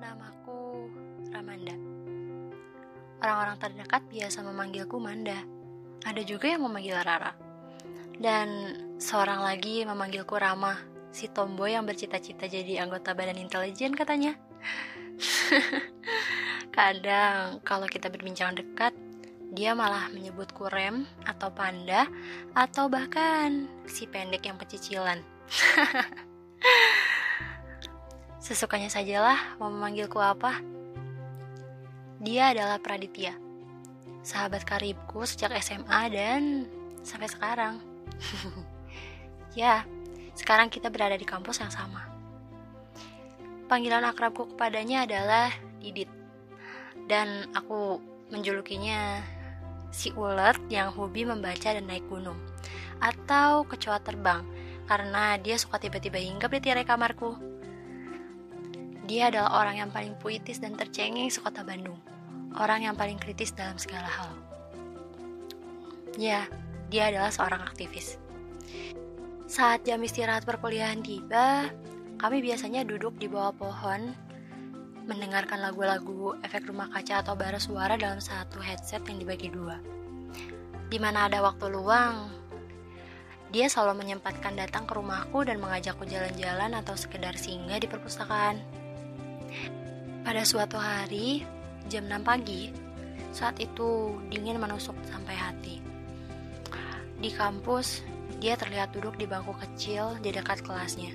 Namaku Ramanda. Orang-orang terdekat biasa memanggilku Manda. Ada juga yang memanggil Rara. Dan seorang lagi memanggilku Rama, si tomboy yang bercita-cita jadi anggota badan intelijen katanya. Kadang kalau kita berbincang dekat, dia malah menyebutku Rem atau Panda atau bahkan si pendek yang pecicilan. Sesukanya sajalah mau memanggilku apa. Dia adalah Praditya, sahabat karibku sejak SMA dan sampai sekarang. ya, sekarang kita berada di kampus yang sama. Panggilan akrabku kepadanya adalah Didit. Dan aku menjulukinya si ulet yang hobi membaca dan naik gunung. Atau kecoa terbang, karena dia suka tiba-tiba hinggap di tirai kamarku dia adalah orang yang paling puitis dan tercengeng sekota Bandung. Orang yang paling kritis dalam segala hal. Ya, dia adalah seorang aktivis. Saat jam istirahat perkuliahan tiba, kami biasanya duduk di bawah pohon mendengarkan lagu-lagu efek rumah kaca atau bara suara dalam satu headset yang dibagi dua. Di mana ada waktu luang, dia selalu menyempatkan datang ke rumahku dan mengajakku jalan-jalan atau sekedar singgah di perpustakaan. Pada suatu hari, jam 6 pagi, saat itu dingin menusuk sampai hati. Di kampus, dia terlihat duduk di bangku kecil di dekat kelasnya.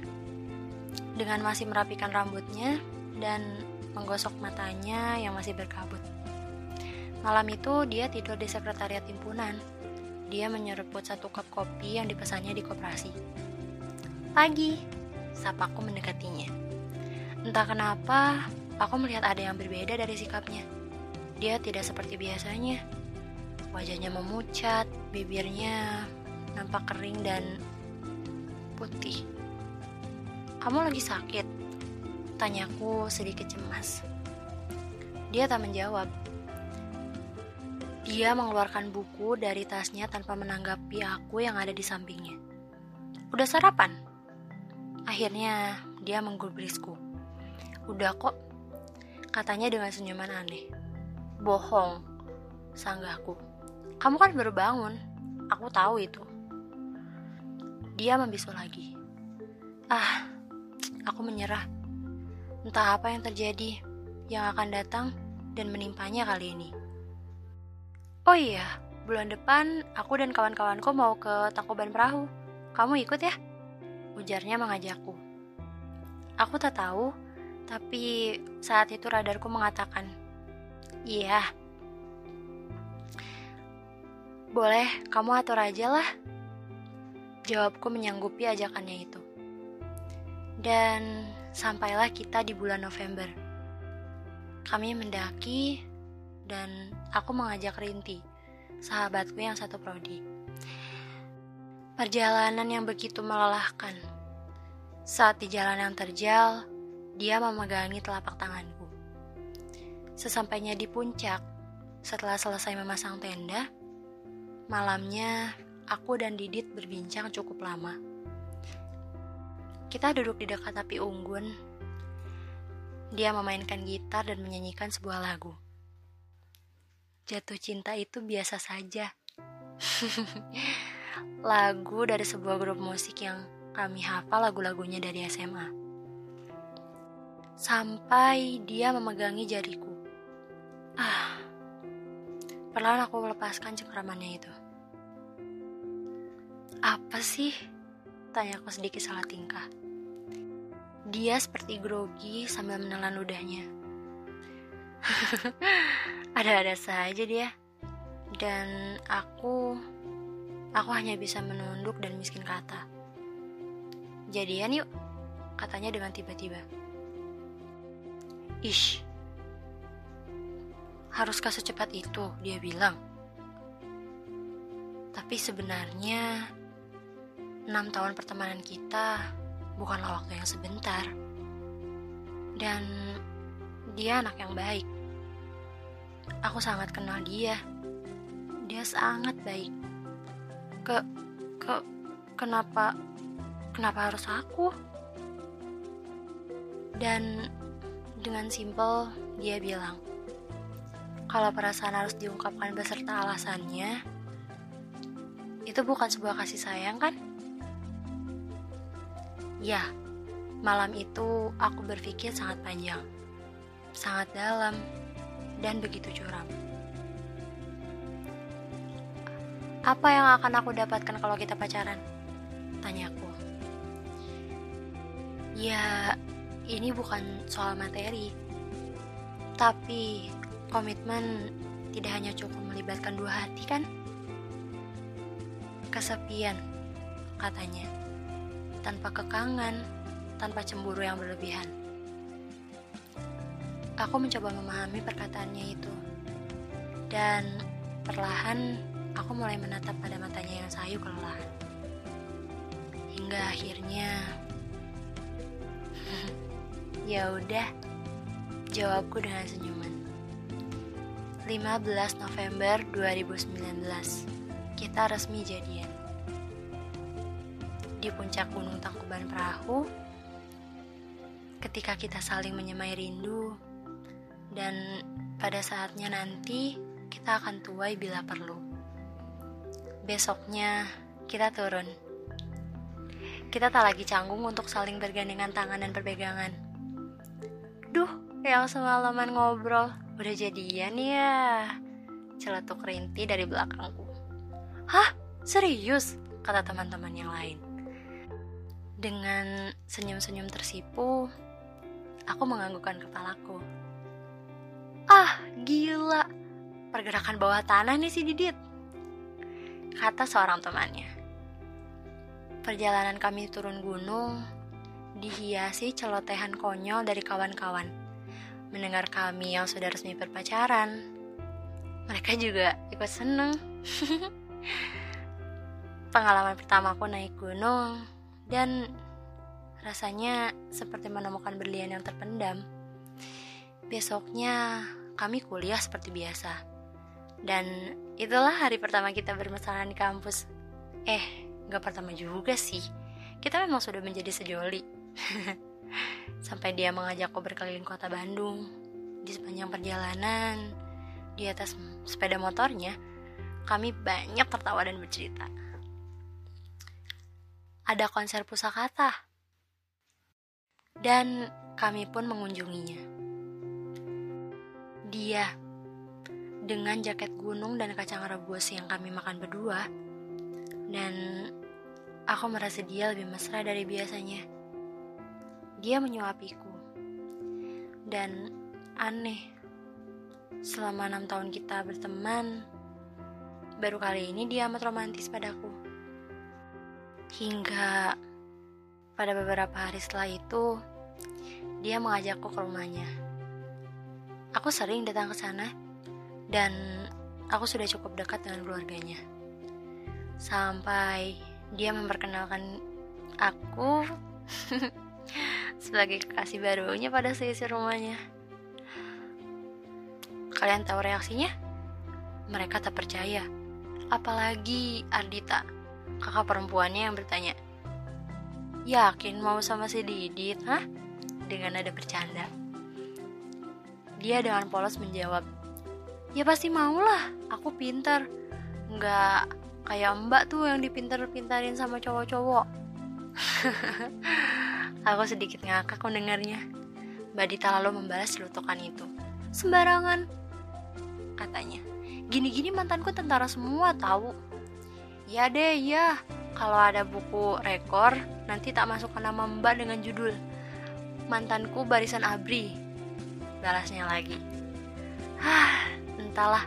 Dengan masih merapikan rambutnya dan menggosok matanya yang masih berkabut. Malam itu dia tidur di sekretariat himpunan. Dia menyeruput satu cup kopi yang dipesannya di koperasi. Pagi, sapaku mendekatinya. Entah kenapa, aku melihat ada yang berbeda dari sikapnya. Dia tidak seperti biasanya. Wajahnya memucat, bibirnya nampak kering dan putih. Kamu lagi sakit? Tanyaku sedikit cemas. Dia tak menjawab. Dia mengeluarkan buku dari tasnya tanpa menanggapi aku yang ada di sampingnya. Udah sarapan? Akhirnya dia menggubrisku. Udah kok, katanya dengan senyuman aneh. Bohong, sanggahku. Kamu kan baru bangun, aku tahu itu. Dia membisu lagi. Ah, aku menyerah. Entah apa yang terjadi, yang akan datang dan menimpanya kali ini. Oh iya, bulan depan aku dan kawan-kawanku mau ke Tangkuban Perahu. Kamu ikut ya? Ujarnya mengajakku. Aku tak tahu tapi saat itu radarku mengatakan, "Iya." Boleh, kamu atur aja lah. Jawabku menyanggupi ajakannya itu. Dan sampailah kita di bulan November. Kami mendaki dan aku mengajak Rinti, sahabatku yang satu prodi. Perjalanan yang begitu melelahkan. Saat di jalan yang terjal, dia memegangi telapak tanganku. Sesampainya di puncak, setelah selesai memasang tenda, malamnya aku dan Didit berbincang cukup lama. Kita duduk di dekat api unggun. Dia memainkan gitar dan menyanyikan sebuah lagu. Jatuh cinta itu biasa saja. lagu dari sebuah grup musik yang kami hafal lagu-lagunya dari SMA sampai dia memegangi jariku. Ah, perlahan aku melepaskan cengkramannya itu. Apa sih? Tanyaku sedikit salah tingkah. Dia seperti grogi sambil menelan ludahnya. Ada-ada saja dia. Dan aku, aku hanya bisa menunduk dan miskin kata. Jadian yuk, katanya dengan tiba-tiba. Ish, haruskah secepat itu? Dia bilang. Tapi sebenarnya, enam tahun pertemanan kita bukanlah waktu yang sebentar. Dan dia anak yang baik. Aku sangat kenal dia. Dia sangat baik. Ke, ke, kenapa, kenapa harus aku? Dan Dengan simpel, dia bilang, kalau perasaan harus diungkapkan beserta alasannya, itu bukan sebuah kasih sayang kan? Ya, malam itu aku berpikir sangat panjang, sangat dalam, dan begitu curam. Apa yang akan aku dapatkan kalau kita pacaran? Tanyaku. Ya, ini bukan soal materi, tapi komitmen tidak hanya cukup melibatkan dua hati kan? Kesepian, katanya, tanpa kekangan, tanpa cemburu yang berlebihan. Aku mencoba memahami perkataannya itu, dan perlahan aku mulai menatap pada matanya yang sayu kelelahan. Hingga akhirnya Ya udah, jawabku dengan senyuman. 15 November 2019, kita resmi jadian. Di puncak Gunung Tangkuban Perahu, ketika kita saling menyemai rindu, dan pada saatnya nanti kita akan tuai bila perlu. Besoknya kita turun. Kita tak lagi canggung untuk saling bergandengan tangan dan berpegangan Duh, yang semalaman ngobrol udah jadian ya. Celetuk rinti dari belakangku. Hah? Serius? Kata teman-teman yang lain. Dengan senyum-senyum tersipu, aku menganggukkan kepalaku. Ah, gila. Pergerakan bawah tanah nih si Didit. Kata seorang temannya. Perjalanan kami turun gunung dihiasi celotehan konyol dari kawan-kawan. Mendengar kami yang sudah resmi berpacaran, mereka juga ikut seneng. Pengalaman pertama aku naik gunung dan rasanya seperti menemukan berlian yang terpendam. Besoknya kami kuliah seperti biasa. Dan itulah hari pertama kita bermesraan di kampus. Eh, gak pertama juga sih. Kita memang sudah menjadi sejoli. Sampai dia mengajakku berkeliling kota Bandung. Di sepanjang perjalanan, di atas sepeda motornya, kami banyak tertawa dan bercerita. Ada konser pusakata. Dan kami pun mengunjunginya. Dia dengan jaket gunung dan kacang rebus yang kami makan berdua. Dan aku merasa dia lebih mesra dari biasanya. Dia menyuapiku. Dan aneh, selama enam tahun kita berteman, baru kali ini dia amat romantis padaku. Hingga pada beberapa hari setelah itu, dia mengajakku ke rumahnya. Aku sering datang ke sana, dan aku sudah cukup dekat dengan keluarganya. Sampai dia memperkenalkan aku sebagai kekasih barunya pada seisi rumahnya. Kalian tahu reaksinya? Mereka tak percaya. Apalagi Ardita, kakak perempuannya yang bertanya, Yakin mau sama si Didit, hah? Dengan nada bercanda. Dia dengan polos menjawab, Ya pasti mau lah, aku pintar. Nggak kayak mbak tuh yang dipintar-pintarin sama cowok-cowok. Aku sedikit ngakak mendengarnya. Mbak Dita lalu membalas celutukan itu. Sembarangan, katanya. Gini-gini mantanku tentara semua tahu. Ya deh, ya. Kalau ada buku rekor, nanti tak masukkan nama Mbak dengan judul Mantanku Barisan Abri. Balasnya lagi. Hah, entahlah.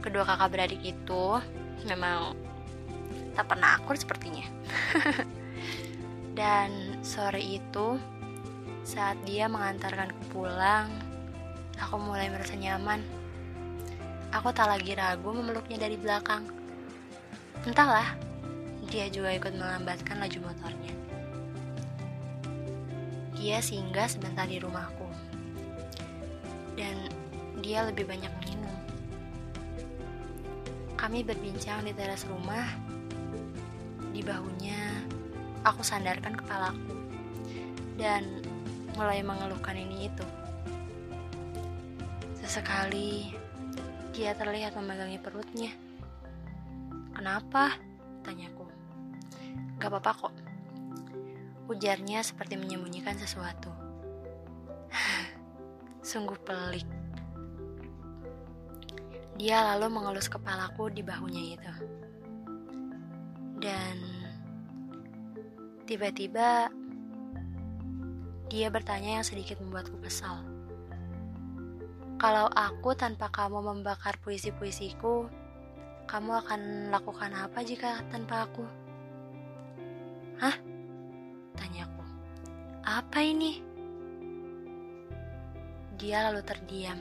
Kedua kakak beradik itu memang tak pernah akur sepertinya. Dan sore itu, saat dia mengantarkanku pulang, aku mulai merasa nyaman. Aku tak lagi ragu memeluknya dari belakang. Entahlah, dia juga ikut melambatkan laju motornya. Dia singgah sebentar di rumahku. Dan dia lebih banyak minum. Kami berbincang di teras rumah. Di bahunya aku sandarkan kepalaku dan mulai mengeluhkan ini itu. Sesekali dia terlihat memegangi perutnya. Kenapa? Tanyaku. Gak apa-apa kok. Ujarnya seperti menyembunyikan sesuatu. Sungguh pelik. Dia lalu mengelus kepalaku di bahunya itu. Dan tiba-tiba dia bertanya yang sedikit membuatku kesal. Kalau aku tanpa kamu membakar puisi-puisiku, kamu akan lakukan apa jika tanpa aku? Hah? Tanyaku. Apa ini? Dia lalu terdiam.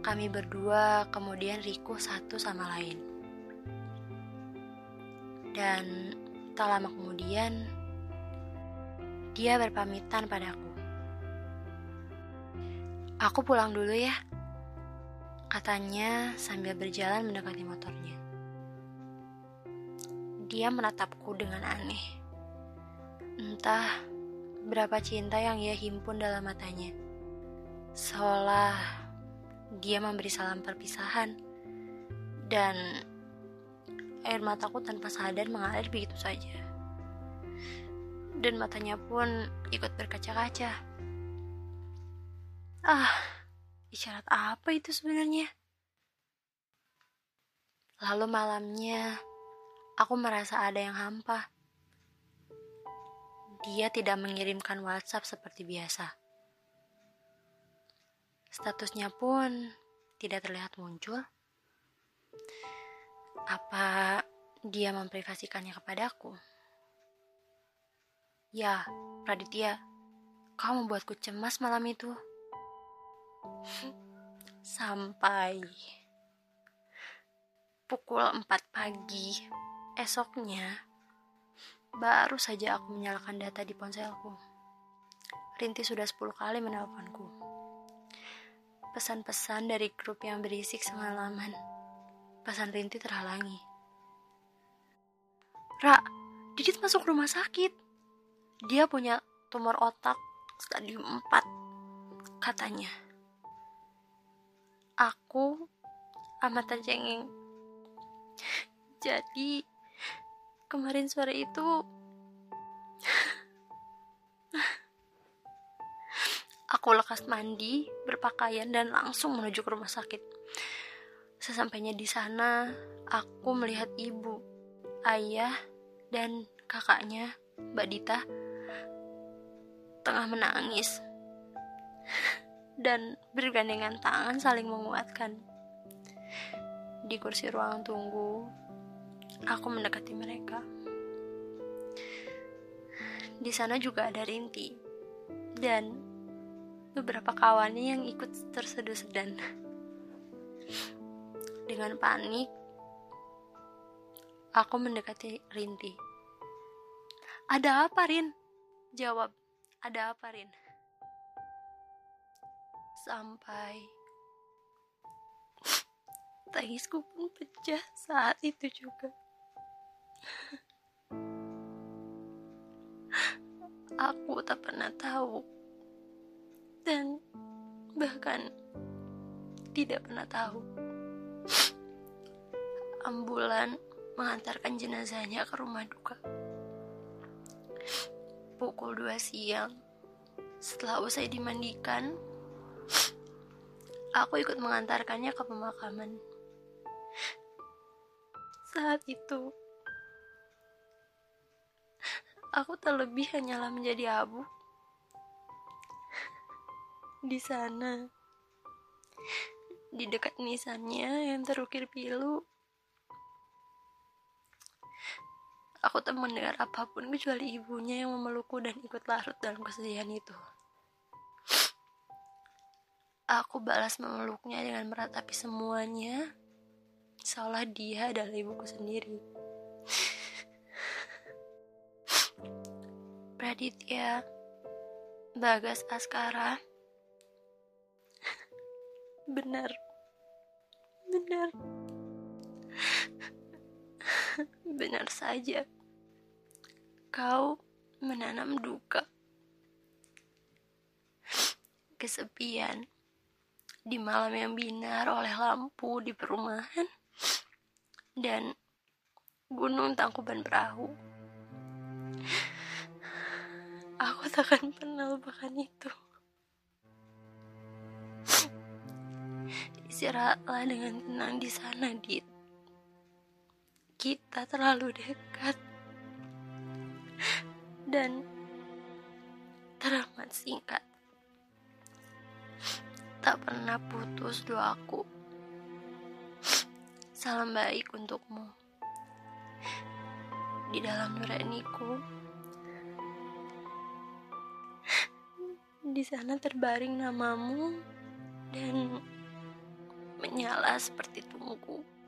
Kami berdua kemudian rikuh satu sama lain. Dan tak lama kemudian, dia berpamitan padaku. Aku pulang dulu ya, katanya sambil berjalan mendekati motornya. Dia menatapku dengan aneh. Entah berapa cinta yang ia himpun dalam matanya. Seolah dia memberi salam perpisahan dan air mataku tanpa sadar mengalir begitu saja. Dan matanya pun ikut berkaca-kaca. Ah, isyarat apa itu sebenarnya? Lalu malamnya, aku merasa ada yang hampa. Dia tidak mengirimkan WhatsApp seperti biasa. Statusnya pun tidak terlihat muncul. Apa dia memprivasikannya kepadaku? Ya, Raditya, kau membuatku cemas malam itu. Sampai pukul 4 pagi esoknya, baru saja aku menyalakan data di ponselku. Rinti sudah 10 kali menelponku pesan-pesan dari grup yang berisik semalaman. Pesan Rinti terhalangi. Ra, Didit masuk rumah sakit. Dia punya tumor otak stadium 4, katanya. Aku amat tercengeng. Jadi, kemarin sore itu Aku lekas mandi, berpakaian, dan langsung menuju ke rumah sakit. Sesampainya di sana, aku melihat ibu, ayah, dan kakaknya, Mbak Dita, tengah menangis dan bergandengan tangan saling menguatkan. Di kursi ruang tunggu, aku mendekati mereka. Di sana juga ada Rinti dan beberapa kawannya yang ikut terseduh sedan. Dengan panik, aku mendekati Rinti. Ada apa, Rin? Jawab, ada apa, Rin? Sampai tangisku pun pecah saat itu juga. Aku tak pernah tahu dan bahkan tidak pernah tahu. Ambulan mengantarkan jenazahnya ke rumah duka. Pukul 2 siang, setelah usai dimandikan, aku ikut mengantarkannya ke pemakaman. Saat itu, aku terlebih hanyalah menjadi abu di sana di dekat nisannya yang terukir pilu aku tak mendengar apa pun kecuali ibunya yang memelukku dan ikut larut dalam kesedihan itu. Aku balas memeluknya dengan meratapi semuanya. Seolah dia adalah ibuku sendiri. Praditya Bagas Askara. Benar. Benar benar saja kau menanam duka kesepian di malam yang binar oleh lampu di perumahan dan gunung tangkuban perahu. Aku takkan pernah lupakan itu. Istirahatlah dengan tenang di sana, Dit. Kita terlalu dekat. Dan teramat singkat. Tak pernah putus doaku. Salam baik untukmu. Di dalam nuraniku, di sana terbaring namamu dan menyala seperti tungku.